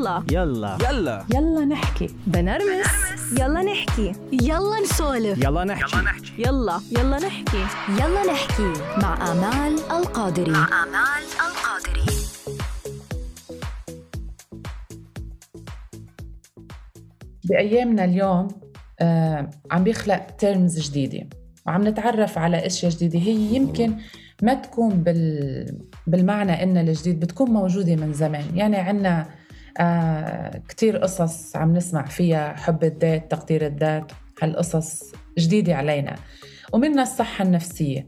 يلا. يلا. يلا. يلا نحكي. بنرمس. يلا نحكي. يلا نسولف. يلا نحكي. يلا يلا. نحكي. يلا نحكي. مع آمال القادري. مع آمال القادري. بأيامنا اليوم آه عم بيخلق تيرمز جديدة. وعم نتعرف على أشياء جديدة. هي يمكن ما تكون بال... بالمعنى إن الجديد بتكون موجودة من زمان. يعني عنا آه كتير قصص عم نسمع فيها حب الذات تقدير الذات هالقصص جديدة علينا. ومنها الصحة النفسية.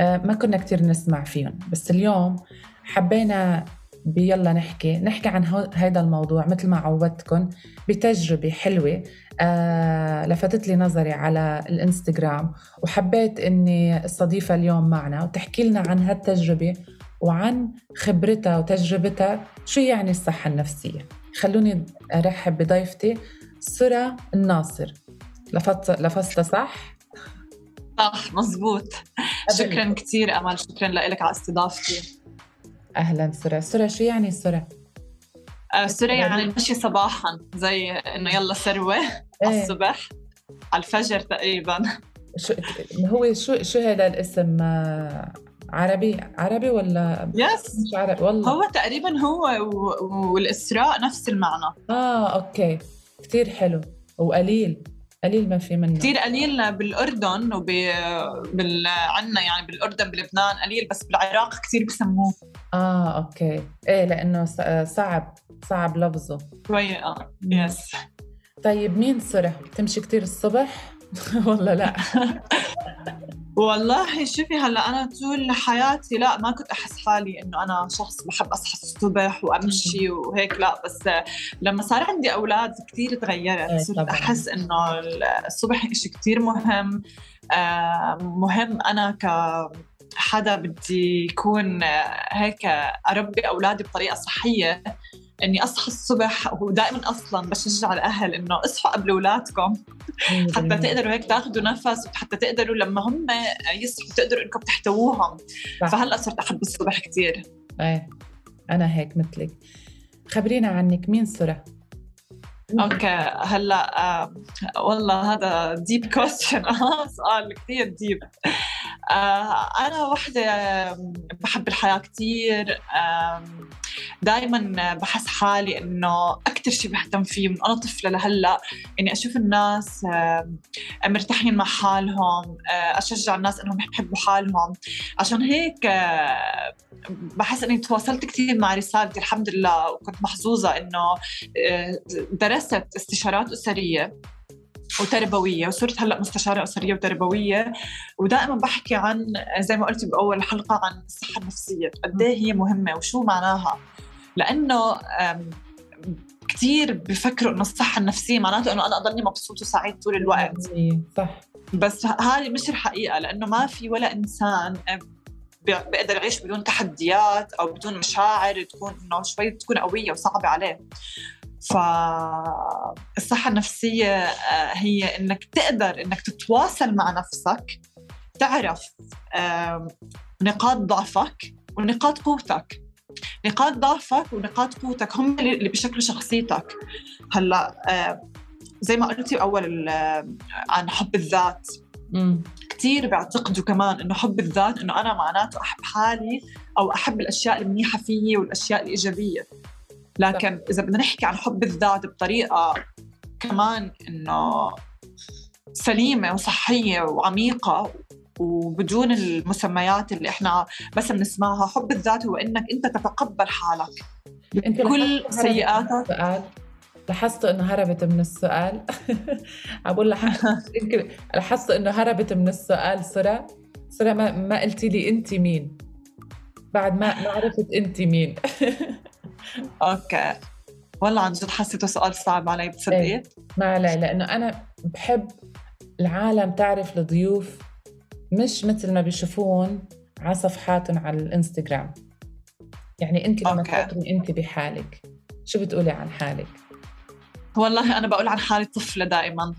آه ما كنا كتير نسمع فيهم. بس اليوم حبينا بيلا نحكي نحكي عن هذا الموضوع مثل ما عودتكم بتجربة حلوة. آه لفتت لي نظري على الإنستغرام وحبيت إني استضيفها اليوم معنا وتحكي لنا عن هالتجربة وعن خبرتها وتجربتها. شو يعني الصحة النفسية؟ خلوني أرحب بضيفتي سرى الناصر. لفظت لفظتها صح؟ صح مزبوط. شكرا كثير أمل. شكرا لك على استضافتي. أهلا سرى. سرى شو يعني سرى؟ آه، سرى يعني المشي صباحا زي إنه يلا سروة على الصبح على الفجر تقريبا. شو هو شو شو هذا الاسم؟ آه، عربي؟ عربي ولا yes مش عربي؟ والله. هو تقريبا هو والإسراء نفس المعنى. آه okay. كثير حلو. وقليل. قليل ما في منه. كثير قليل بالأردن وب بال... عنا يعني بالأردن بلبنان قليل بس بالعراق كثير بسموه. آه okay. إيه لأنه صعب صعب لفظه. شوي آه يس طيب مين سرح؟ تمشي كثير الصبح. ولا لا. والله شوفي هلا أنا طول حياتي لا ما كنت أحس حالي إنه أنا شخص بحب أصحى الصبح وأمشي وهيك لا بس لما صار عندي أولاد كثير تغيرت. إيه، صرت أحس إنه الصبح شيء كثير مهم. آه، مهم أنا ك حدا بدي يكون هيك أربي أولادي بطريقة صحية إني أصحى الصبح. ودائما أصلا بشجع الأهل إنه اصحوا قبل أولادكم. حتى تقدروا هيك تاخذوا نفس وحتى تقدروا لما هم يصحوا تقدروا إنكم تحتووهم. فهلأ صرت أحب الصبح كثير إيه أنا هيك مثلك. خبرينا عنك مين سرى okay هلأ آه والله هذا deep question سؤال كثير ديب آه أنا وحدة بحب الحياة كثير آه دائما بحس حالي إنه أكثر شيء بهتم فيه من أنا طفلة لهلأ إني أشوف الناس مرتاحين مع حالهم أشجع الناس إنهم يحبوا حالهم. عشان هيك بحس إني تواصلت كثير مع رسالتي الحمد لله وكنت محظوظة إنه درست استشارات أسرية. وتربوية وصرت هلأ مستشارة أسرية وتربوية. ودائما بحكي عن زي ما قلتي بأول حلقة عن الصحة النفسية قد إيه هي مهمة وشو معناها. لأنه كثير بفكروا إنه الصحة النفسية معناته إنه أنا أضلني مبسوط وسعيد طول الوقت. صح. بس هذه مش الحقيقة لأنه ما في ولا إنسان بيقدر يعيش بدون تحديات أو بدون مشاعر تكون إنه شوي تكون قوية وصعبة عليه. فالصحة النفسية آه، هي إنك تقدر إنك تتواصل مع نفسك تعرف نقاط ضعفك ونقاط قوتك. نقاط ضعفك ونقاط قوتك هم اللي بيشكلوا شخصيتك. هلأ زي ما قلتي أول عن حب الذات. كثير بيعتقدوا كمان إنه حب الذات إنه أنا معناته أحب حالي أو أحب الأشياء المنيحة فيي والأشياء الإيجابية. لكن إذا بدنا نحكي عن حب الذات بطريقة كمان إنه سليمة وصحية وعميقة وبدون المسميات اللي إحنا بس بنسمعها حب الذات هو إنك أنت تتقبل حالك أنت كل سيئاتك. لاحظت إنه هربت من السؤال؟ بقول لاحظت يمكن لاحظت إنه هربت من السؤال سرى؟ سرى ما, ما قلتي لي انت مين؟ بعد ما ما عرفت انت مين. أوكي. والله عن جد حسيته سؤال صعب علي بتصدقي؟ إيه. ما علي لأنه أنا بحب العالم تعرف الضيوف مش مثل ما بيشوفون على صفحاتهم على الإنستغرام. يعني أنت لما تفكري أنت بحالك. شو بتقولي عن حالك؟ والله أنا بقول عن حالي طفلة دائما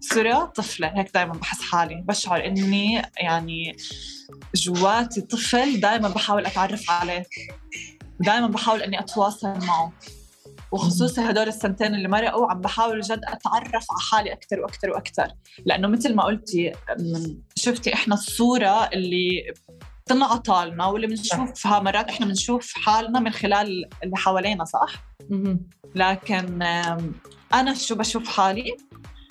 سوريا طفلة هيك دائما بحس حالي. بشعر إني يعني جواتي طفل دائما بحاول أتعرف عليه. دائما بحاول إني أتواصل معه. وخصوصي هدول السنتين اللي مرقوا عم بحاول جد أتعرف على حالي أكثر وأكثر وأكثر لأنه مثل ما قلتي شفتي إحنا الصورة اللي بتنعطى لنا واللي بنشوفها مرات إحنا بنشوف حالنا من خلال اللي حوالينا صح؟ لكن أنا شو بشوف حالي؟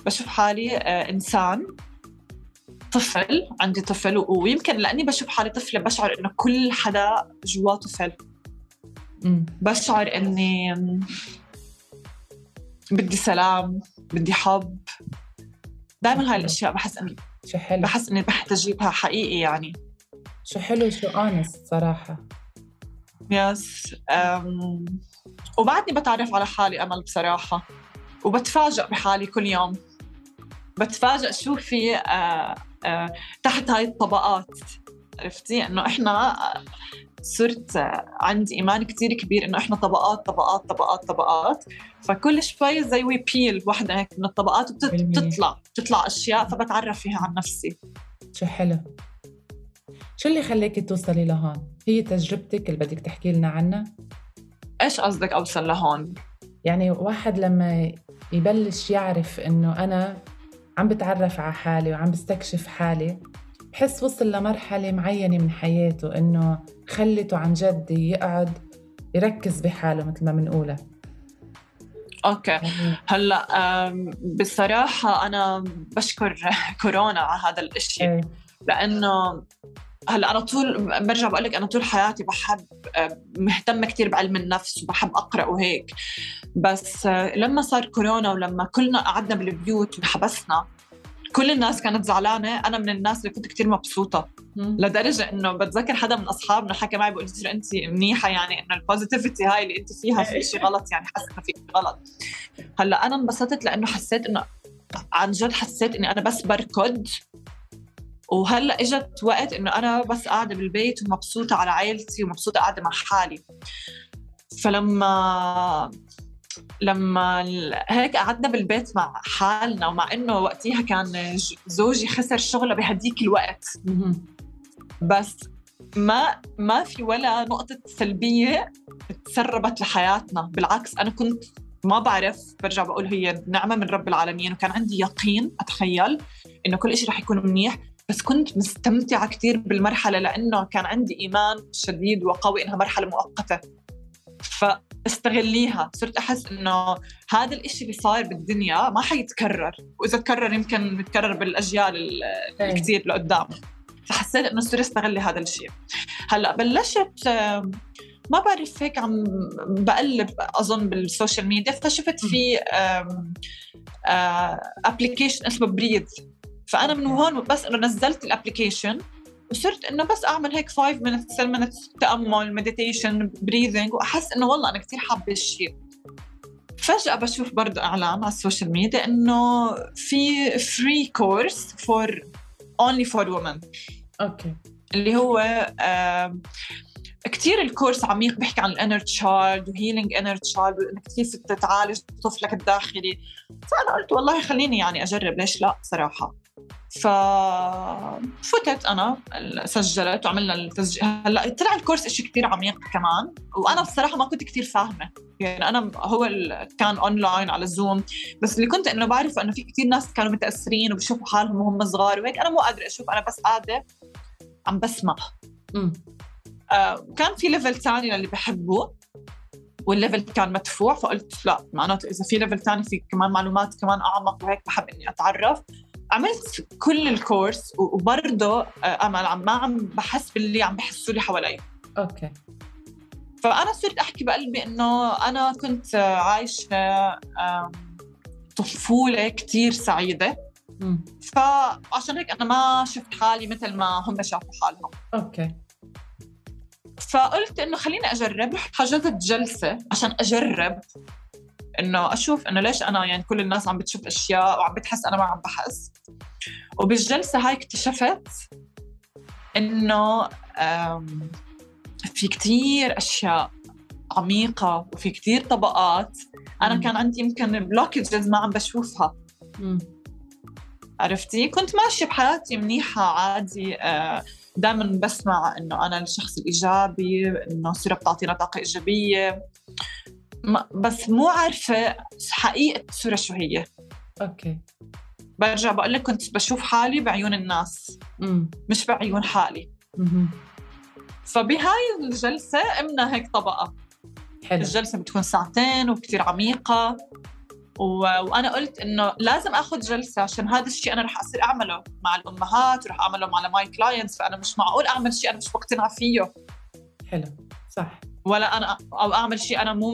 بشوف حالي آه، إنسان طفل عندي طفل ويمكن لأني بشوف حالي طفلة بشعر إنه كل حدا جواه طفل. بشعر إني بدي سلام بدي حب. دائما هاي الأشياء بحس اني شو حلو. بحس إني بحتاجيبها حقيقي يعني. شو حلو شو اونست صراحة. يس أم... وبعدني بتعرف على حالي أمل بصراحة وبتفاجئ بحالي كل يوم. بتفاجئ شو في آه آه تحت هاي الطبقات. عرفتي؟ إنه إحنا صرت عندي إيمان كثير كبير إنه إحنا طبقات طبقات طبقات طبقات فكل شوي زي وي بيل وحدة هيك من الطبقات بتطلع بتطلع أشياء فبتعرف فيها عن نفسي شو حلو شو اللي خليكي توصلي لهون؟ هي تجربتك اللي بدك تحكي لنا عنها؟ إيش قصدك أوصل لهون؟ يعني واحد لما يبلش يعرف إنه أنا عم بتعرف على حالي وعم بستكشف حالي بحس وصل لمرحلة معينة من حياته إنه خلته عن جد يقعد يركز بحاله مثل ما بنقولها أوكي. هلأ بصراحه أنا بشكر كورونا على هذا الشيء إيه. لأنه هلأ أنا طول برجع بقول لك أنا طول حياتي بحب مهتمة كثير بعلم النفس وبحب أقرأ وهيك. بس لما صار كورونا ولما كلنا قعدنا بالبيوت وحبسنا كل الناس كانت زعلانة. أنا من الناس اللي كنت كتير مبسوطة. لدرجة إنه بتذكر حدا من أصحابنا حكى معي بقول لي انت منيحة يعني إنه البوزيتيفيتي هاي اللي أنت فيها في شيء غلط يعني حاسة إنه في شيء غلط. هلأ أنا انبسطت لأنه حسيت إنه عن جد حسيت إني أنا بس بركض. وهلأ إجت وقت إنه أنا بس قاعدة بالبيت ومبسوطة على عائلتي ومبسوطة قاعدة مع حالي. فلما لما هيك قعدنا بالبيت مع حالنا ومع إنه وقتها كان زوجي خسر شغله بهديك الوقت. بس ما ما في ولا نقطة سلبية تسربت لحياتنا. بالعكس أنا كنت ما بعرف برجع بقول هي نعمة من رب العالمين وكان عندي يقين أتخيل إنه كل شيء رح يكون منيح. بس كنت مستمتعة كثير بالمرحلة لأنه كان عندي إيمان شديد وقوي إنها مرحلة مؤقتة. فاستغليها. صرت أحس إنه هذا الإشي اللي صاير بالدنيا ما حيتكرر وإذا تكرر يمكن يتكرر بالأجيال الكثير لقدام. فحسيت إنه صرت أستغل هذا الشيء هلأ بلشت ما بعرف هيك عم بقلب أظن بال social media فشفت في application اسمه Breathe فأنا من هون بس إنه نزلت ال application وصرت إنه بس أعمل هيك 5 minutes 10 minutes تأمل meditation breathing وأحس إنه والله أنا كثير حابة الشيء فجأة بشوف برضه إعلان على ال social media إنه في free course for only for women okay. اللي هو كثير ال course عميق بيحكي عن ال inner child و healing inner child وإنك كيف تعالج طفلك الداخلي. فأنا قلت والله خليني يعني أجرب ليش لا؟ صراحة. ففتت أنا سجلت وعملنا التسجيل. هلأ طلع ال course شيء كثير عميق كمان وأنا بصراحة ما كنت كثير فاهمة. يعني أنا هو كان اونلاين على Zoom بس اللي كنت إنه بعرف إنه في كثير ناس كانوا متأثرين وبشوفوا حالهم وهم صغار وهيك. أنا مو قادرة أشوف أنا بس قاعدة عم بسمع. آه كان في level ثاني للي بحبه وال level كان مدفوع فقلت لا معناته إذا في level ثاني في كمان معلومات كمان أعمق وهيك بحب إني أتعرف. عملت كل ال course وبرضه آه، امل عم ما عم بحس باللي عم بحسوا لي حوالي. okay. فأنا صرت أحكي بقلبي إنه أنا كنت عايشة طفولة كثير سعيدة. فعشان هيك أنا ما شفت حالي مثل ما هم شافوا حالهم. أوكي. فقلت إنه خليني أجرب حجزت جلسة عشان أجرب. إنه أشوف إنه ليش أنا يعني كل الناس عم بتشوف أشياء وعم بتحس أنا ما عم بحس. وبالجلسة هاي اكتشفت إنه في كتير أشياء عميقة وفي كتير طبقات أنا كان عندي يمكن blockages ما عم بشوفها. عرفتي؟ كنت ماشية بحياتي منيحة عادي آه، دائما بسمع إنه أنا الشخص الإيجابي إنه يسرى بتعطينا طاقة إيجابية. ما- بس مو عارفة حقيقة الصورة شو هي. okay. برجع بقول لك كنت بشوف حالي بعيون الناس. امم مش بعيون حالي. مهم. فبهاي الجلسة قمنا هيك طبقة. حلو. الجلسة بتكون ساعتين وكتير عميقة. و... وأنا قلت إنه لازم آخذ جلسة عشان هذا الشيء أنا رح أصير أعمله مع الأمهات ورح أعمله مع my clients فأنا مش معقول أعمل شيء أنا مش بقتنع فيه. حلو. صح. ولا أنا أو أعمل شيء أنا مو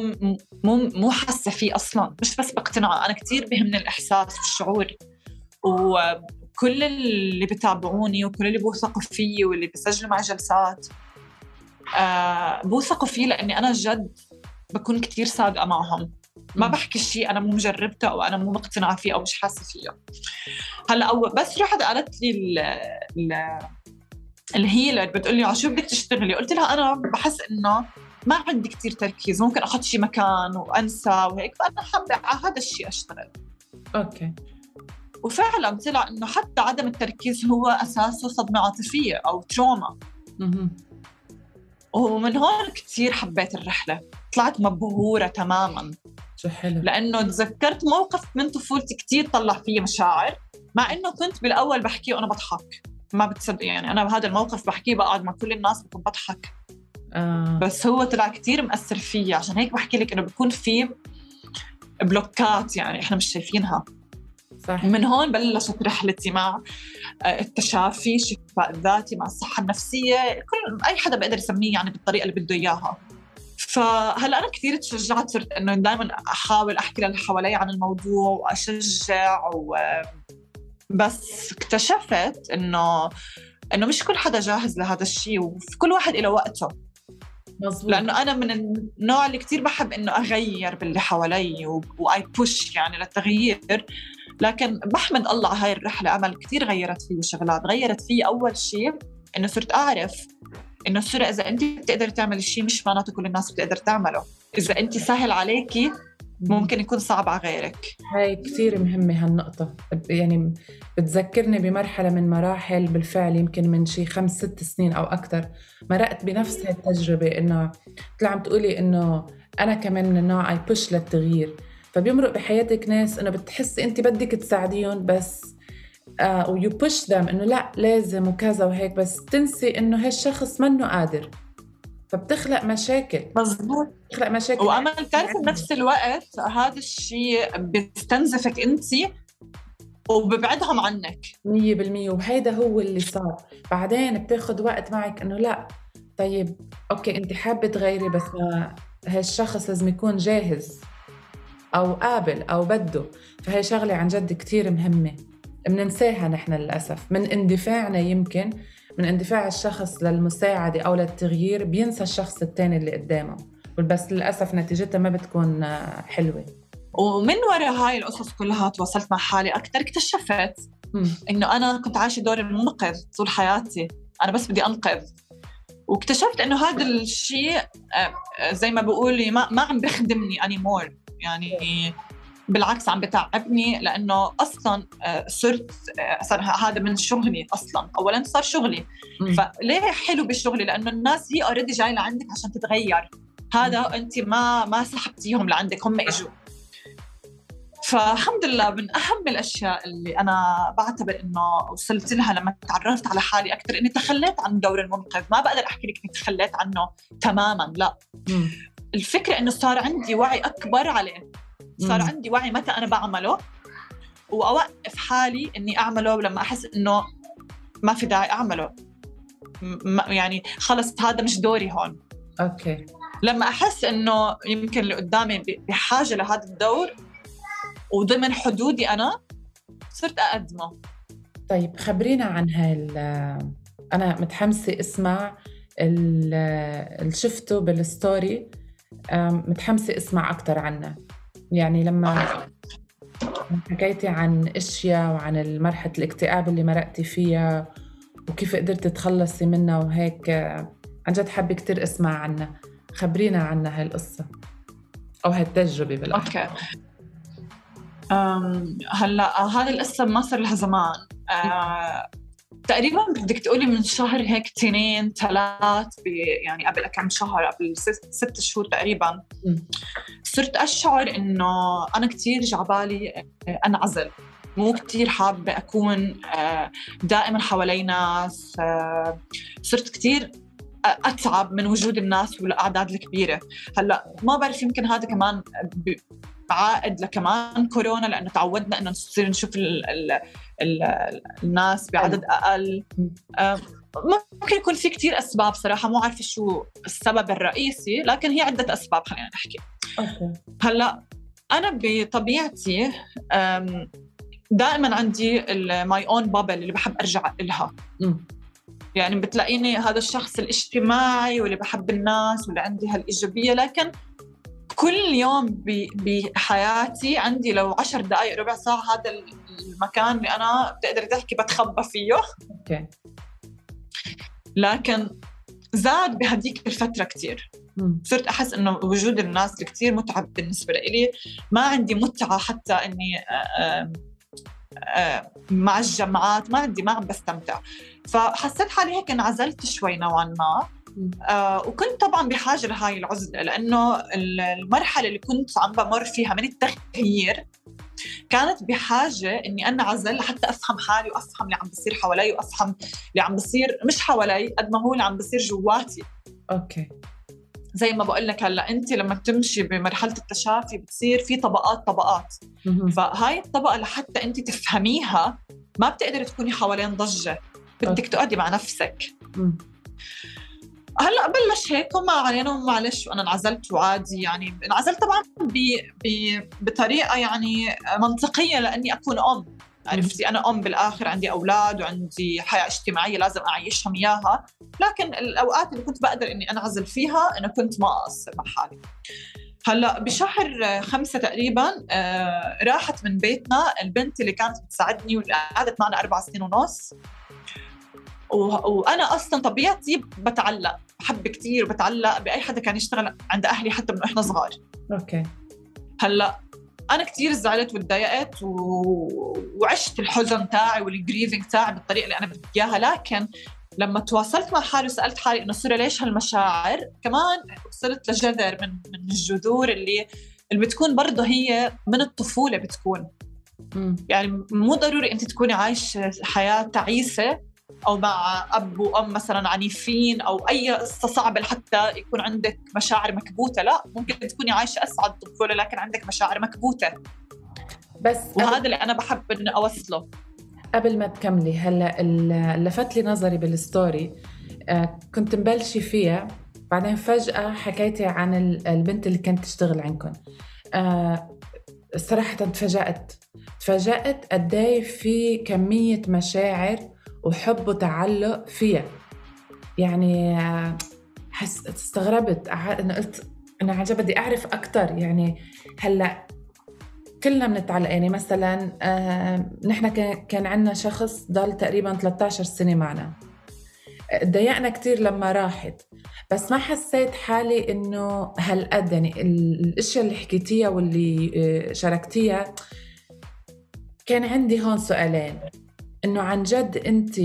مو مو حاسة فيه أصلا. مش بس بقتنع أنا كثير بهمني الإحساس والشعور. وكل اللي بتابعوني وكل اللي بوثقوا فيي واللي بيسجلوا معي جلسات آه بوثقوا فيه لأني أنا جد بكون كثير صادقه معهم. ما. بحكي شيء أنا مو مجربته أو أنا مو مقتنعة فيه أو مش حاسة فيه. هلأ بس رحت قالت لي ال ال الهيلر بتقول لي على شو بدك تشتغلي؟ قلت لها أنا بحس إنه ما عندي كتير تركيز ممكن أخذ شي مكان وأنسى وهيك فأنا حابة على هذا الشيء أشتغل. okay. وفعلا طلع إنه حتى عدم التركيز هو أساسه صدمة عاطفية أو trauma. ومن هون كتير حبيت الرحلة. طلعت مبهورة تماما. شو حلو. لأنه تذكرت موقف من طفولتي كتير طلع فيه مشاعر مع إنه كنت بالأول بحكيه وأنا بضحك. ما بتصدق يعني أنا بهذا الموقف بحكيه بقعد مع كل الناس بكون بضحك. آه. بس هو طلع كتير مأثر فيي عشان هيك بحكي لك إنه بكون في بلوكات يعني إحنا مش شايفينها. صح. من هون بلشت رحلتي مع آه، التشافي الشفاء الذاتي مع الصحة النفسية. كل أي حدا بقدر يسميه يعني بالطريقة اللي بده إياها. فهلأ أنا كثير تشجعت صرت إنه دائما أحاول أحكي للي حوالي عن الموضوع وأشجع و بس اكتشفت إنه إنه مش كل حدا جاهز لهذا الشيء وفي كل واحد له وقته. مظبوط. لأنه أنا من النوع اللي كثير بحب إنه أغير باللي حوالي وأي بوش يعني للتغيير. لكن بحمد الله على هاي الرحلة أمل كثير غيرت فيي شغلات. غيرت فيي أول شيء إنه صرت أعرف إنه الصورة إذا انت بتقدر تعمل الشيء مش معناته كل الناس بتقدر تعمله. إذا انت سهل عليكي ممكن يكون صعب على غيرك. هاي كثير مهمة هالنقطة. يعني بتذكرني بمرحلة من مراحل بالفعل يمكن من شي خمس ست سنين أو أكثر مرقت بنفس التجربة إنه طلع عم تقولي إنه أنا كمان من النوع أي بوش للتغيير. فبيمرق بحياتك ناس إنه بتحسي أنت بدك تساعديهم بس ويو بوش ذم إنه لأ لازم وكذا وهيك بس تنسي إنه هالشخص منه قادر. فبتخلق مشاكل. مزبوط بتخلق مشاكل. وأمل بتعرفي بنفس الوقت هذا الشيء بيستنزفك أنت وببعدهم عنك. مية بالمية. وهيدا هو اللي صار. بعدين بتاخد وقت معك إنه لا طيب أوكي أنت حابة تغيري بس ما هالشخص لازم يكون جاهز أو قابل أو بده. فهي شغلة عن جد كتير مهمة. بننساها نحن للأسف. من اندفاعنا يمكن من اندفاع الشخص للمساعدة أو للتغيير بينسى الشخص التاني اللي قدامه. بس للأسف نتيجتها ما بتكون آه، حلوة. ومن وراء هاي القصص كلها تواصلت مع حالي أكثر اكتشفت مم. إنه أنا كنت عايشة دور المنقذ طول حياتي. أنا بس بدي أنقذ. واكتشفت إنه هذا الشيء آه، زي ما بقول ما ما عم بخدمني انيمور يعني بالعكس عم بتعبني لأنه أصلا آه، صرت آه، صار هذا من شغلي أصلا. اولا صار شغلي. مم. فليه حلو بشغلي لأنه الناس هي اوريدي جاي لعندك عشان تتغير. هذا أنت ما ما سحبتيهم لعندك هم إجوا. فالحمد لله من أهم الأشياء اللي أنا بعتبر إنه وصلت لها لما تعرفت على حالي أكثر إني تخليت عن دور المنقذ. ما بقدر أحكي لك اني تخليت عنه تماما لا. مم. الفكرة إنه صار عندي وعي أكبر عليه. صار. عندي وعي متى أنا بعمله وأوقف حالي إني أعمله لما أحس إنه ما في داعي أعمله. م- يعني خلص هذا مش دوري هون. أوكي. لما أحس إنه يمكن اللي قدامي بحاجة لهذا الدور وضمن حدودي أنا صرت أقدمه. طيب خبرينا عن هاي ال- أنا متحمسة أسمع ال- اللي شفته بال story. أم، متحمسة أسمع أكتر عنه. يعني لما حكيتي عن أشياء وعن مرحلة الاكتئاب اللي مرقتي فيها وكيف قدرتي تتخلصي منها وهيك عن جد حابة كتير أسمع عنها. خبرينا عنها أو هاي التجربة بالأحرى okay هلا هذه القصة ما صار لها زمان. تقريبا بدك تقولي من شهر هيك اثنين ثلاث يعني قبل كم شهر قبل ست, شهور تقريبا. صرت أشعر إنه أنا كثير جعبالي انعزل مو كتير حابة أكون آه، دائما حوالي ناس آه، صرت كتير أتعب من وجود الناس والأعداد الكبيرة. هلأ ما بعرف يمكن هذا كمان عائد لكمان كورونا لأنه تعودنا إنه نصير نشوف الناس بعدد أقل. آه، ممكن يكون في كتير أسباب صراحة مو عارفة شو السبب الرئيسي لكن هي عدة أسباب خلينا نحكي. okay. هلأ أنا بطبيعتي دائما عندي my own bubble اللي بحب أرجع لها يعني بتلاقيني هذا الشخص الاجتماعي واللي بحب الناس واللي عندي هالإيجابية لكن كل يوم بحياتي عندي لو عشر دقائق ربع ساعة هذا المكان اللي أنا بتقدر تحكي بتخبى فيه. أوكي. لكن زاد بهديك الفترة كثير صرت أحس إنه وجود الناس كثير متعب بالنسبة لي ما عندي متعة حتى إني آه، مع الجامعات ما عندي ما عم بستمتع. فحسيت حالي هيك انعزلت شوي نوعا ما. آه وكنت طبعا بحاجة لهاي العزلة لأنه المرحلة اللي كنت عم بمر فيها من التغيير كانت بحاجة إني انعزل لحتى أفهم حالي وأفهم اللي عم بصير حوالي وأفهم اللي عم بصير مش حوالي قد ما هو اللي عم بصير جواتي. أوكي. زي ما بقول لك هلأ انت لما تمشي بمرحلة التشافي بتصير في طبقات طبقات. فهاي الطبقة لحتى انت تفهميها ما بتقدري تكوني حوالين ضجة. بدك تقعدي مع نفسك. هلا بلش هيك وما علينا ومعلش وأنا انعزلت وعادي يعني انعزلت طبعا ب... ب... بطريقة يعني منطقية لإني أكون أم. عرفتي؟ أنا أم بالآخر عندي أولاد وعندي حياة اجتماعية لازم أعيشهم إياها. لكن الأوقات اللي كنت بقدر إني أنعزل فيها أنا كنت ما اقصر مع حالي هلأ بشهر خمسة تقريبا آه راحت من بيتنا البنت اللي كانت بتساعدني واللي قعدت معنا أربع سنين ونص. وأنا أصلا طبيعتي بتعلق بحب كثير وبتعلق بأي حدا كان يشتغل عند أهلي حتى من إحنا صغار. okay. هلأ أنا كثير زعلت وتضايقت و... وعشت الحزن تاعي وال grieving تاعي بالطريقة اللي أنا بدي إياها لكن لما تواصلت مع حالي وسألت حالي إنه يسرى ليش هالمشاعر كمان وصلت لجذر من من الجذور اللي اللي بتكون برضه هي من الطفولة بتكون. يعني مو ضروري أنت تكوني عايش حياة تعيسة أو مع أب وأم مثلا عنيفين أو أي قصة صعبة لحتى يكون عندك مشاعر مكبوتة. لا ممكن تكوني عايشة أسعد طفولة لكن عندك مشاعر مكبوتة. بس وهذا اللي أنا بحب إني أوصله. قبل ما تكملي هلأ لفت لي نظري بالستوري. آه، كنت مبلشي فيها بعدين فجأة حكيتي عن البنت اللي كانت تشتغل عندكم. آه، صراحة تفاجأت. تفاجأت قد إيه في كمية مشاعر وحب وتعلق فيها. يعني حس استغربت. أنا قلت أنا عن بدي أعرف أكثر يعني هلأ كلنا بنتعلق. يعني مثلا آه نحن كان عندنا شخص ضل تقريبا 13 سنة معنا. ضايقنا كثير لما راحت. بس ما حسيت حالي إنه هالقد. يعني الأشياء اللي حكيتيها واللي آه، شاركتيها كان عندي هون سؤالين. إنه عن جد أنت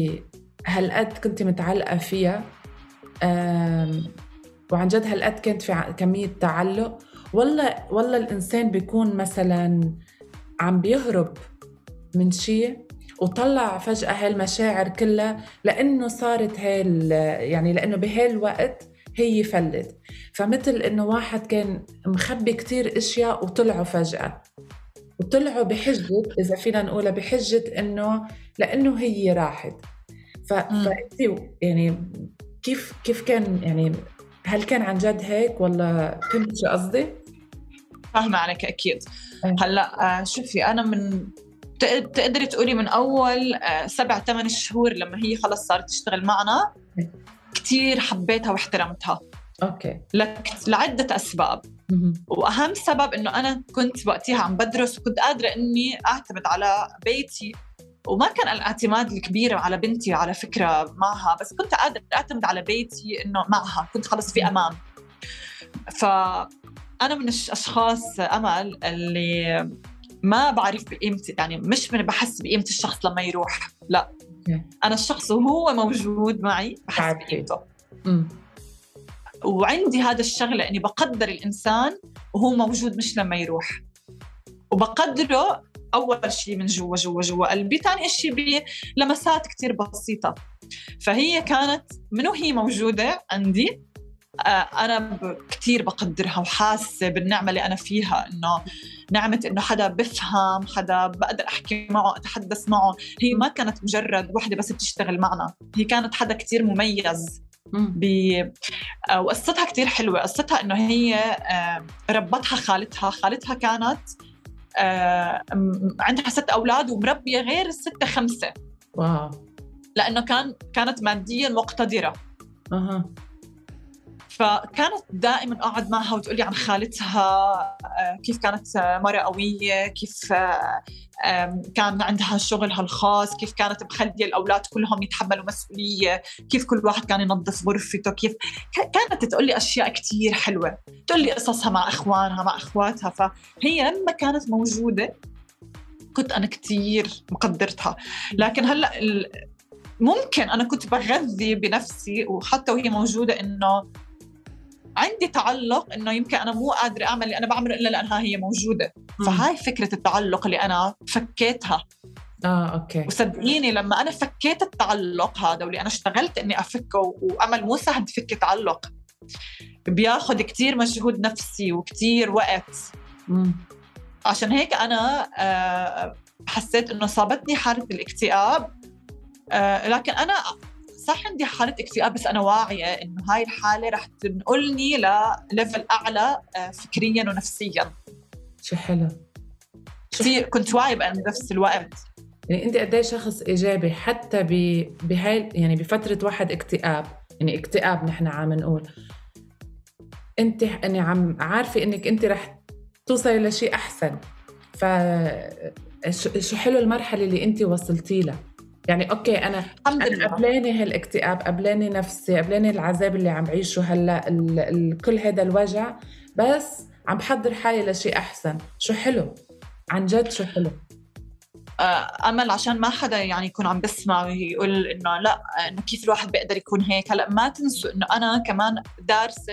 هالقد كنت متعلقة فيها وعن جد هالقد كانت في كمية تعلق. ولا ولا الإنسان بيكون مثلا عم بيهرب من شيء وطلع فجأة هالمشاعر كلها لأنه صارت هاي يعني لأنه بهالوقت هي فلت. فمثل إنه واحد كان مخبي كتير إشياء وطلعوا فجأة. وطلعوا بحجة إذا فينا نقولها بحجة إنه لأنه هي راحت. فأنت يعني كيف كيف كان يعني هل كان عن جد هيك ولا فهمت شو قصدي؟ فاهمة عليك أكيد. هلأ آه، شوفي أنا من تقدري تقولي من أول آه، سبع ثمان شهور لما هي خلص صارت تشتغل معنا كثير حبيتها واحترمتها. أوكي. لك لعدة أسباب. وأهم سبب إنه أنا كنت وقتها عم بدرس وكنت قادرة إني أعتمد على بيتي وما كان الاعتماد الكبير على بنتي على فكرة معها بس كنت قادرة أعتمد على بيتي إنه معها كنت خلص في أمان فأنا من الاشخاص أمل اللي ما بعرف بقيمتي يعني مش من بحس بقيمة الشخص لما يروح لا. أنا الشخص وهو موجود معي بحس. بقيمته. وعندي هذا الشغلة إني بقدر الإنسان وهو موجود مش لما يروح. وبقدره أول شيء من جوا جوا جوا قلبي ثاني شيء بلمسات كتير بسيطة. فهي كانت من وهي موجودة عندي؟ آه، أنا كتير بقدرها وحاسة بالنعمة اللي أنا فيها إنه نعمة إنه حدا بفهم حدا بقدر أحكي معه أتحدث معه. هي ما كانت مجرد وحدة بس بتشتغل معنا. هي كانت حدا كتير مميز. ب آه، وقصتها كتير حلوة. قصتها إنه هي آه، ربتها خالتها. خالتها كانت آه، عندها ست أولاد ومربية غير الستة خمسة. واو. لأنه كان كانت ماديا مقتدرة. أها. فكانت دائما أقعد معها وتقول لي عن خالتها آه، كيف كانت آه، مرة قوية كيف آه، كان عندها شغلها الخاص كيف كانت مخلية الأولاد كلهم يتحملوا مسؤولية كيف كل واحد كان ينظف غرفته كيف كانت تقول لي أشياء كتير حلوة تقول لي قصصها مع إخوانها مع إخواتها فهي لما كانت موجودة كنت أنا كتير مقدرتها. لكن هلأ ال- ممكن أنا كنت بغذي بنفسي وحتى وهي موجودة إنه عندي تعلق إنه يمكن أنا مو قادرة أعمل اللي أنا بعمله إلا لأنها هي موجودة. فهاي فكرة التعلق اللي أنا فكيتها. آه أوكي. وصدقيني لما أنا فكيت التعلق هذا واللي أنا اشتغلت إني أفكه وامل مو سهل تفكي تعلق. بياخذ كتير مجهود نفسي وكتير وقت. امم عشان هيك أنا آه، حسيت إنه صابتني حاله الاكتئاب. آه، لكن أنا صح عندي حالة اكتئاب بس أنا واعية إنه هاي الحالة رح تنقلني لليفل أعلى آه، فكريا ونفسيا. شو حلو. كثير كنت واعية بنفس الوقت. يعني أنت قد إيه شخص إيجابي حتى ب... بهاي يعني بفترة واحد اكتئاب. يعني اكتئاب نحن عم نقول. أنت يعني عم عارفة إنك أنت رح توصلي لشيء أحسن. ف شو شو حلو المرحلة اللي أنت وصلتي لها؟ يعني أوكي أنا الحمد لله. قبلاني هالاكتئاب قبلاني نفسي قبلاني العذاب اللي عم بعيشه هلأ ال... ال... كل هذا الوجع بس عم بحضر حالي لشيء أحسن. شو حلو؟ عن جد شو حلو؟ آه، أمل عشان ما حدا يعني يكون عم بسمع ويقول إنه لأ إنه كيف الواحد بيقدر يكون هيك. هلأ ما تنسوا إنه أنا كمان دارسة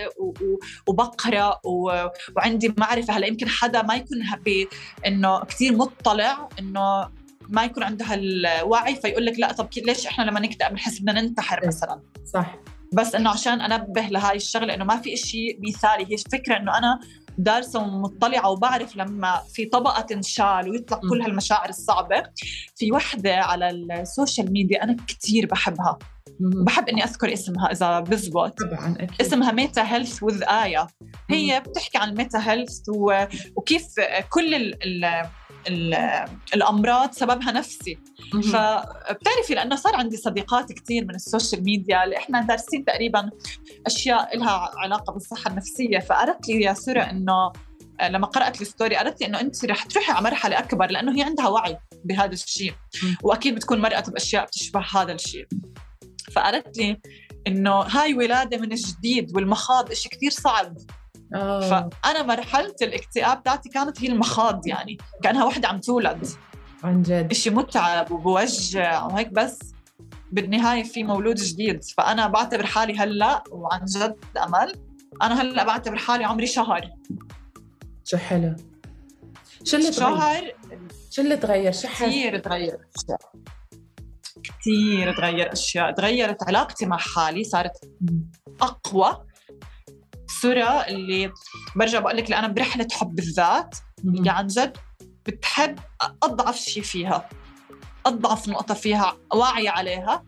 وبقرأ وعندي معرفة. هلأ يمكن حدا ما يكون ب- إنه كثير مطلع إنه ما يكون عنده هالوعي فيقول لك لا طب ليش إحنا لما نكتئب بنحس بدنا ننتحر إيه. مثلا صح بس إنه عشان أنبه لهاي الشغلة إنه ما في شيء مثالي هي فكرة إنه أنا دارسة ومطلعة وبعرف لما في طبقة تنشال ويطلع م. كل هالمشاعر الصعبة في وحدة على ال social media أنا كتير بحبها. بحب إني أذكر اسمها إذا بزبط طبعا أكيد اسمها Meta Health with آية هي بتحكي عن ال meta health. وكيف كل ال... ال... ال... الأمراض سببها نفسي. فبتعرفي لأنه صار عندي صديقات كثير من ال social media اللي إحنا دارسين تقريبا أشياء لها علاقة بالصحة النفسية. فقالت لي يا يسرى إنه لما قرأت الستوري قالت لي إنه أنت رح تروحي على مرحلة أكبر لأنه هي عندها وعي بهذا الشيء. وأكيد بتكون مرقت بأشياء بتشبه هذا الشيء. فقالت لي إنه هاي ولادة من جديد والمخاض شيء كثير صعب. آه. فانا مرحلة الاكتئاب تاعتي كانت هي المخاض يعني كأنها وحده عم تولد. عن جد. إشي متعب وبوجع وهيك بس بالنهاية في مولود جديد. فأنا بعتبر حالي هلأ وعن جد أمل. أنا هلأ بعتبر حالي عمري شهر. شو حلو. شو اللي تغير؟ شهر شو اللي تغير؟ شو كثير تغير كثير تغير أشياء. تغيرت علاقتي مع حالي صارت أقوى. سورة اللي برجع بقول لك اللي أنا برحلة حب الذات اللي عن جد بتحب أضعف شيء فيها أضعف نقطة فيها واعية عليها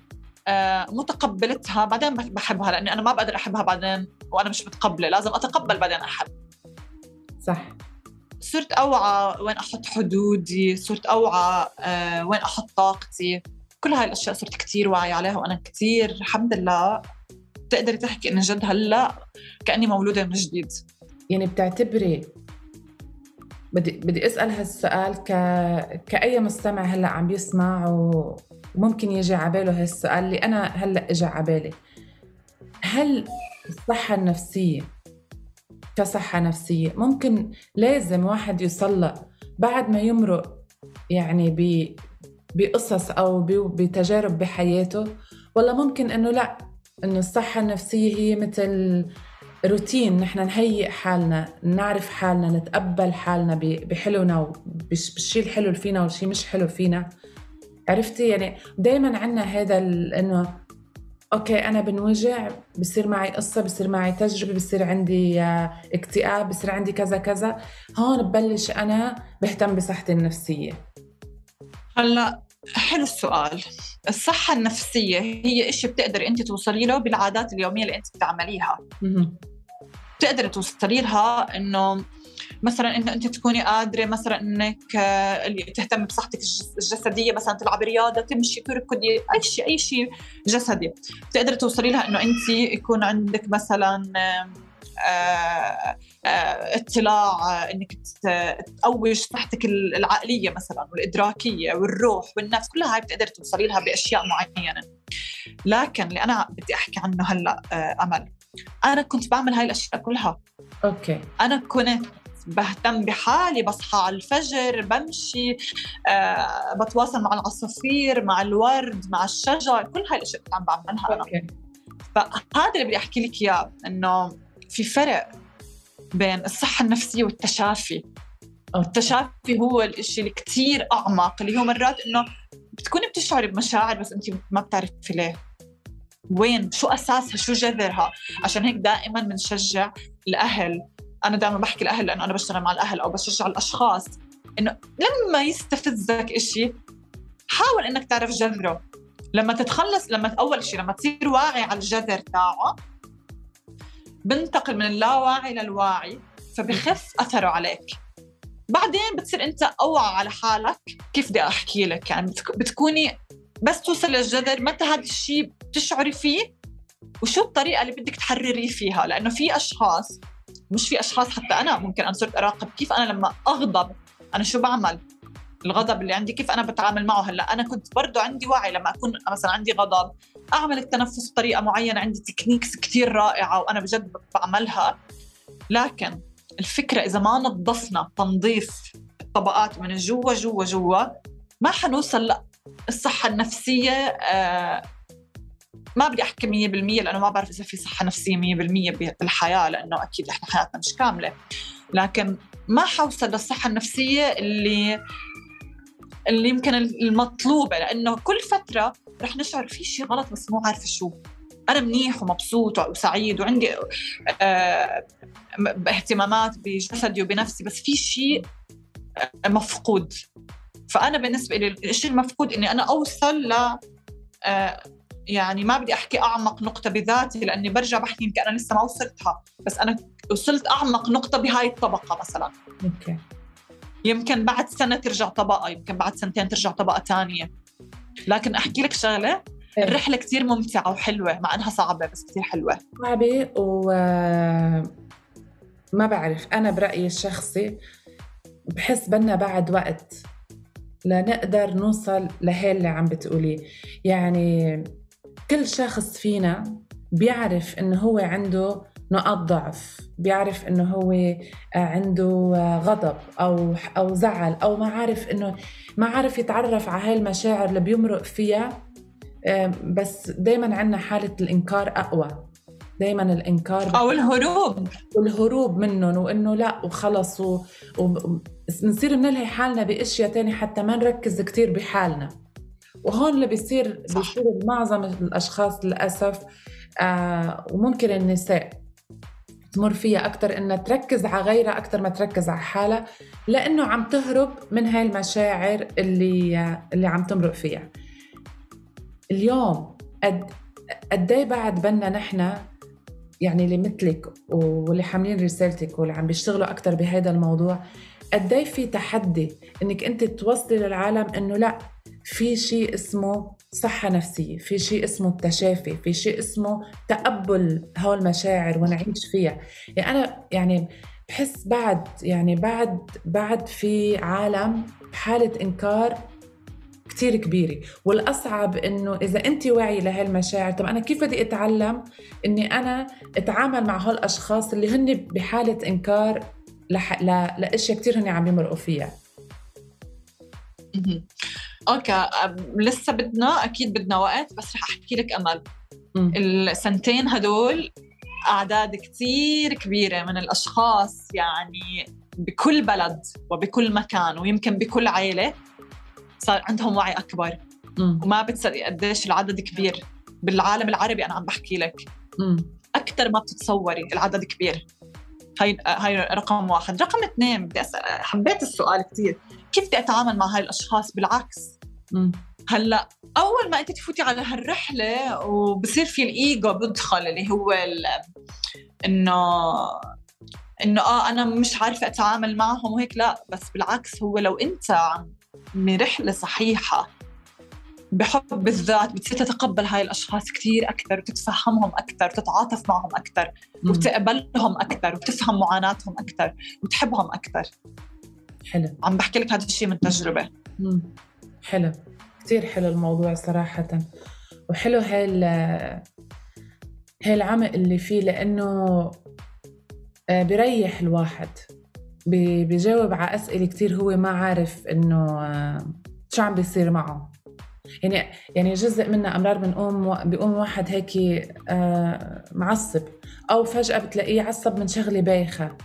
آه، متقبلتها بعدين بح- بحبها لأني أنا ما بقدر أحبها بعدين وأنا مش متقبلة لازم أتقبل بعدين أحب. صح. صرت أوعى وين أحط حدودي صرت أوعى آه، وين أحط طاقتي. كل هاي الأشياء صرت كتير واعية عليها وأنا كتير الحمد لله. تقدري تحكي إن جد هلأ كأني مولودة من جديد يعني بتعتبري بدي بدي أسأل هالسؤال ك كأي مستمع هلأ عم بيسمع. وممكن يجي على باله هالسؤال اللي أنا هلأ اجى على بالي هل الصحة النفسية كصحة نفسية ممكن لازم واحد يصلى بعد ما يمرق يعني ب بقصص أو بتجارب بحياته ولا ممكن إنه لأ إنه الصحة النفسية هي مثل روتين. نحن نهيئ حالنا نعرف حالنا نتقبل حالنا بحلونا بالشيء الحلو اللي فينا والشيء مش حلو فينا. عرفتي؟ يعني دائما عندنا هذا إنه أوكي أنا بنوجع بصير معي قصة بصير معي تجربة بصير عندي آه، اكتئاب بصير عندي كذا كذا. هون ببلش أنا بهتم بصحتي النفسية. هلأ حلو السؤال. الصحة النفسية هي إشي بتقدري أنت توصلي له بالعادات اليومية اللي أنت بتعمليها. بتقدري توصلي لها إنه مثلا إنه أنت تكوني قادرة مثلا إنك آه، تهتمي بصحتك الجسدية مثلا تلعبي رياضة تمشي تركضي أي شيء أي شيء جسدي. بتقدري توصلي لها إنه أنت يكون عندك مثلا اطلاع إنك تقوي صحتك العقلية مثلا والإدراكية والروح والنفس كلها هاي بتقدر توصلي لها بأشياء معينة. لكن اللي أنا بدي أحكي عنه هلأ أمل. أنا كنت بعمل هاي الأشياء كلها. أوكي. أنا كنت بهتم بحالي بصحى على الفجر بمشي آه بتواصل مع العصافير مع الورد مع الشجر كل هاي الأشياء كنت عم بعملها أنا. فهذا اللي بدي أحكي لك إياه إنه في فرق بين الصحة النفسية والتشافي. التشافي هو الشيء اللي كثير أعمق اللي هو مرات إنه بتكوني بتشعري بمشاعر بس أنت ما بتعرفي ليه. وين؟ شو أساسها؟ شو جذرها؟ عشان هيك دائما بنشجع الأهل. أنا دائما بحكي الأهل لأنه أنا بشتغل مع الأهل أو بشجع الأشخاص إنه لما يستفزك إشي حاول إنك تعرف جذره. لما تتخلص لما أول شيء لما تصير واعي على الجذر تاعه بنتقل من اللاواعي للواعي فبخف أثره عليك. بعدين بتصير أنت أوعى على حالك. كيف بدي أحكي لك؟ يعني بتكوني بس توصل للجذر متى هذا الشيء بتشعري فيه؟ وشو الطريقة اللي بدك تحرريه فيها؟ لأنه في أشخاص مش في أشخاص حتى أنا ممكن أنا صرت أراقب كيف أنا لما أغضب أنا شو بعمل؟ الغضب اللي عندي كيف أنا بتعامل معه هلأ؟ أنا كنت برضه عندي وعي لما أكون مثلا عندي غضب. أعمل التنفس بطريقة معينة عندي تكنيكس كثير رائعة وأنا بجد بعملها. لكن الفكرة إذا ما نظفنا تنظيف الطبقات من جوا جوا جوا ما حنوصل للصحه النفسية آه ما بدي أحكي 100% لأنه ما بعرف إذا في صحة نفسية 100% بالحياة لأنه أكيد إحنا حياتنا مش كاملة. لكن ما حوصل للصحة النفسية اللي اللي يمكن المطلوبة لأنه كل فترة رح نشعر في شيء غلط بس مو عارفة شو. أنا منيح ومبسوط وسعيد وعندي آه اهتمامات بجسدي وبنفسي بس في شيء آه، مفقود. فأنا بالنسبة لي الشيء المفقود إني أنا أوصل ل آه يعني ما بدي أحكي أعمق نقطة بذاتي لأني برجع بحكي يمكن أنا لسه ما وصلتها. بس أنا وصلت أعمق نقطة بهاي الطبقة مثلا. أوكي. يمكن بعد سنة ترجع طبقة يمكن بعد سنتين ترجع طبقة ثانية لكن أحكي لك شغلة إيه. الرحلة كثير ممتعة وحلوة مع إنها صعبة بس كثير حلوة. صعبة و ما بعرف أنا برأيي الشخصي بحس بدنا بعد وقت لنقدر نوصل لهي اللي عم بتقوليه. يعني كل شخص فينا بيعرف إنه هو عنده نقاط ضعف بيعرف إنه هو عنده غضب أو أو زعل أو ما عارف إنه ما عارف يتعرف على هاي المشاعر اللي بيمرق فيها. بس دائما عندنا حالة الإنكار أقوى. دائما الإنكار أو الهروب. والهروب منهم وإنه لا وخلص وبنصير نلهي حالنا بأشياء تانية حتى ما نركز كثير بحالنا. وهون اللي بيصير بيصير معظم الأشخاص للأسف آه وممكن النساء. تمر فيها أكثر إنها تركز على غيرها أكثر ما تركز على حالها لأنه عم تهرب من هاي المشاعر اللي اللي عم تمرق فيها. اليوم قد قد إيه بعد بدنا نحن يعني اللي مثلك واللي حاملين رسالتك واللي عم بيشتغلوا أكثر بهذا الموضوع قد إيه في تحدي إنك أنت توصلي للعالم إنه لا في شيء اسمه صحة نفسية في شيء اسمه التشافي في شيء اسمه تقبل هول المشاعر ونعيش فيها. يعني أنا يعني بحس بعد يعني بعد بعد في عالم بحالة إنكار كتير كبيرة. والأصعب إنه إذا أنت واعية لهالمشاعر طب أنا كيف بدي أتعلم إني أنا أتعامل مع هالأشخاص اللي هن بحالة إنكار لح... ل... لأشياء كتير هن عم يمرقوا فيها؟ أوكي لسه بدنا أكيد بدنا وقت بس رح أحكي لك أمل مم. السنتين هدول أعداد كثير كبيرة من الأشخاص يعني بكل بلد وبكل مكان ويمكن بكل عائله صار عندهم وعي أكبر مم. وما بتصدق قديش العدد كبير بالعالم العربي أنا عم بحكي لك. أكثر ما بتتصوري العدد كبير هاي هاي رقم واحد. رقم اثنين بدي اسال حبيت السؤال كثير كيف بدي اتعامل مع هاي الأشخاص؟ بالعكس. مم. هلأ أول ما أنت تفوتي على هالرحلة وبصير في الإيجو بدخل اللي هو إنه إنه آه أنا مش عارفة أتعامل معهم وهيك لا. بس بالعكس هو لو أنت عم برحله صحيحة بحب الذات بتصير تتقبل هاي الأشخاص كثير أكثر وتتفهمهم أكثر وتتعاطف معهم أكثر. وتقبلهم أكثر وتفهم معاناتهم أكثر وتحبهم أكثر حلو. عم بحكي لك هذا الشيء من تجربة. مم. حلو. كتير حلو الموضوع صراحة. وحلو هاي ال- هاي العمق اللي فيه لأنه آه، بيريح الواحد. بيجاوب على أسئلة كتير هو ما عارف إنه آه، شو عم بيصير معه. يعني يعني جزء منا أمرار بنقوم بيقوم واحد هيك آه، معصب أو فجأة بتلاقيه عصب من شغلة بايخة.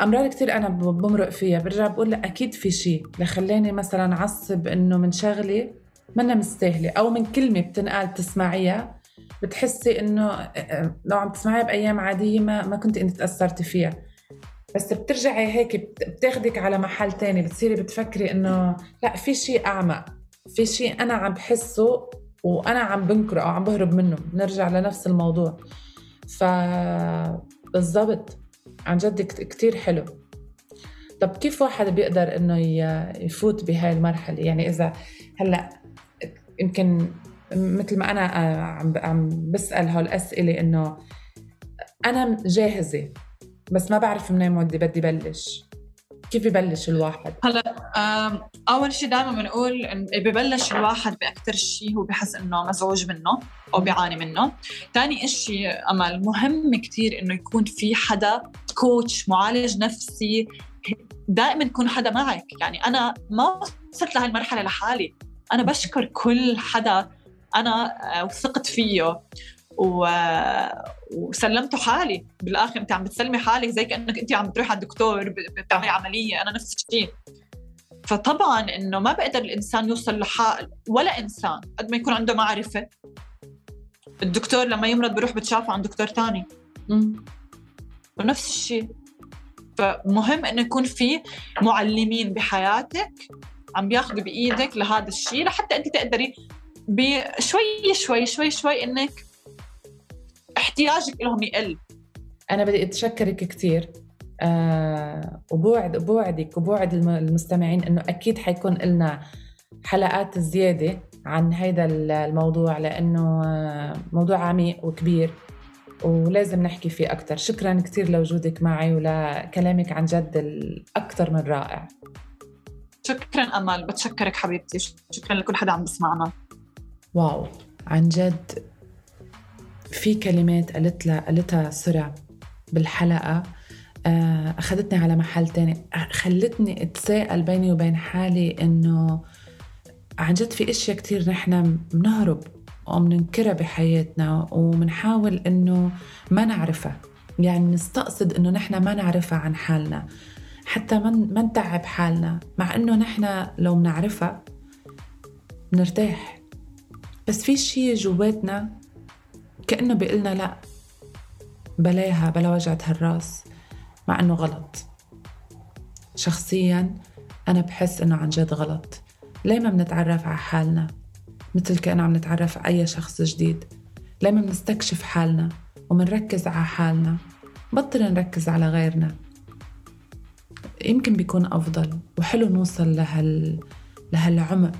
أمرار كتير أنا بمرق فيها برجع بقول لأ أكيد في شيء لخلاني مثلا عصب إنه من شغلة منا مستاهلة أو من كلمة بتنقال تسمعيها بتحسي إنه آه، لو عم تسمعيها بأيام عادية ما ما كنت انت تأثرتي فيها. بس بترجعي هيك بت- بتاخدك على محل تاني بتصيري بتفكري إنه لأ في شيء أعمق. في شيء أنا عم بحسه وأنا عم بنكره أو عم بهرب منه. بنرجع لنفس الموضوع. ف بالضبط. عن جد كت- كتير حلو. طب كيف واحد بيقدر إنه يفوت بهاي المرحلة؟ يعني إذا هلأ يمكن مثل ما أنا آه، عم عم بسأل هالاسئله إنه أنا جاهزة بس ما بعرف منين بدي بدي بلش. كيف ببلش الواحد؟ أم، أول شيء دائما بنقول ببلش الواحد بأكثر شيء هو بحس إنه مزعوج منه أو بيعاني منه. ثاني شيء أمل مهم كثير إنه يكون في حدا كوتش معالج نفسي دائما يكون حدا معك. يعني أنا ما وصلت لهي المرحلة لحالي. أنا بشكر كل حدا أنا آه، وثقت فيه. و... وسلمته حالي. بالآخر انت عم بتسلمي حالك زي كأنك انت عم تروحي على الدكتور بتعملي عملية. أنا نفس الشيء فطبعا إنه ما بقدر الإنسان يوصل لحال ولا إنسان قد ما يكون عنده معرفة. الدكتور لما يمرض بروح بتشافه عند دكتور تاني. مم. ونفس الشيء فمهم إنه يكون في معلمين بحياتك عم بياخذوا بإيدك لهذا الشيء لحتى أنت تقدري بشوي شوي شوي شوي إنك احتياجك لهم يقل. أنا بدي أتشكرك كتير. آه وبوعد بوعدك وبوعد الم- المستمعين إنه أكيد حيكون لنا حلقات زيادة عن هذا الموضوع لأنه آه، موضوع عميق وكبير ولازم نحكي فيه أكتر. شكرا كتير لوجودك معي ولكلامك عن جد الأكثر من رائع. شكرا أمل. بتشكرك حبيبتي. شكرا لكل حدا عم بسمعنا واو. عن جد في كلمات قالت لها قالتها سرى بالحلقة آه، أخذتني على محل تاني. خلتني أتساءل بيني وبين حالي إنه عن جد في أشياء كتير نحن بنهرب وبننكرها بحياتنا وبنحاول إنه ما نعرفها. يعني نستقصد إنه نحن ما نعرفها عن حالنا حتى ما ما نتعب حالنا مع إنه نحن لو بنعرفها بنرتاح. بس في شيء جواتنا كأنه بيقلنا لا بلاها بلا وجعة هالراس مع إنه غلط. شخصيا أنا بحس إنه عن جد غلط. ليه ما بنتعرف على حالنا مثل كأنه عم نتعرف على أي شخص جديد؟ ليه ما بنستكشف حالنا ومنركز على حالنا؟ بطل نركز على غيرنا. يمكن بيكون أفضل وحلو نوصل لهال لهالعمق.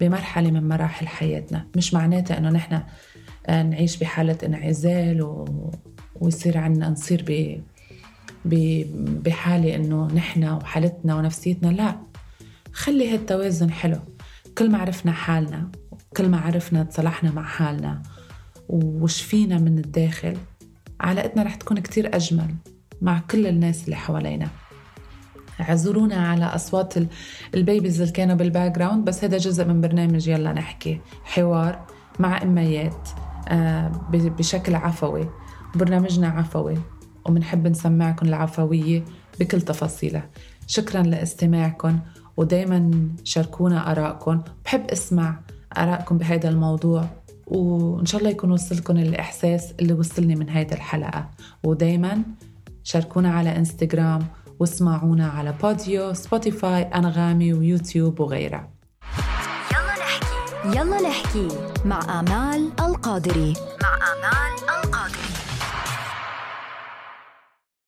بمرحلة من مراحل حياتنا مش معناتها إنه نحن آه، نعيش بحالة انعزال و... ويصير عنا نصير ب... ب... بحالة إنه نحن وحالتنا ونفسيتنا لا. خلي هالتوازن حلو. كل ما عرفنا حالنا كل ما عرفنا تصلحنا مع حالنا وشفينا من الداخل علاقتنا رح تكون كتير أجمل مع كل الناس اللي حوالينا. اعذرونا على أصوات ال babies اللي كانوا بال background بس هذا جزء من برنامج يلا نحكي. حوار مع إميات آه، بشكل عفوي. برنامجنا عفوي وبنحب نسمعكم العفوية بكل تفاصيلها. شكرا لاستماعكم ودايما شاركونا آرائكم. بحب أسمع آرائكم بهذا الموضوع وإن شاء الله يكون وصلكم الإحساس اللي وصلني من هيدي الحلقة. ودايما شاركونا على إنستغرام واسمعونا على بوديو سبوتيفاي أنغامي ويوتيوب وغيرها. يلا نحكي. يلا نحكي مع آمال القادري.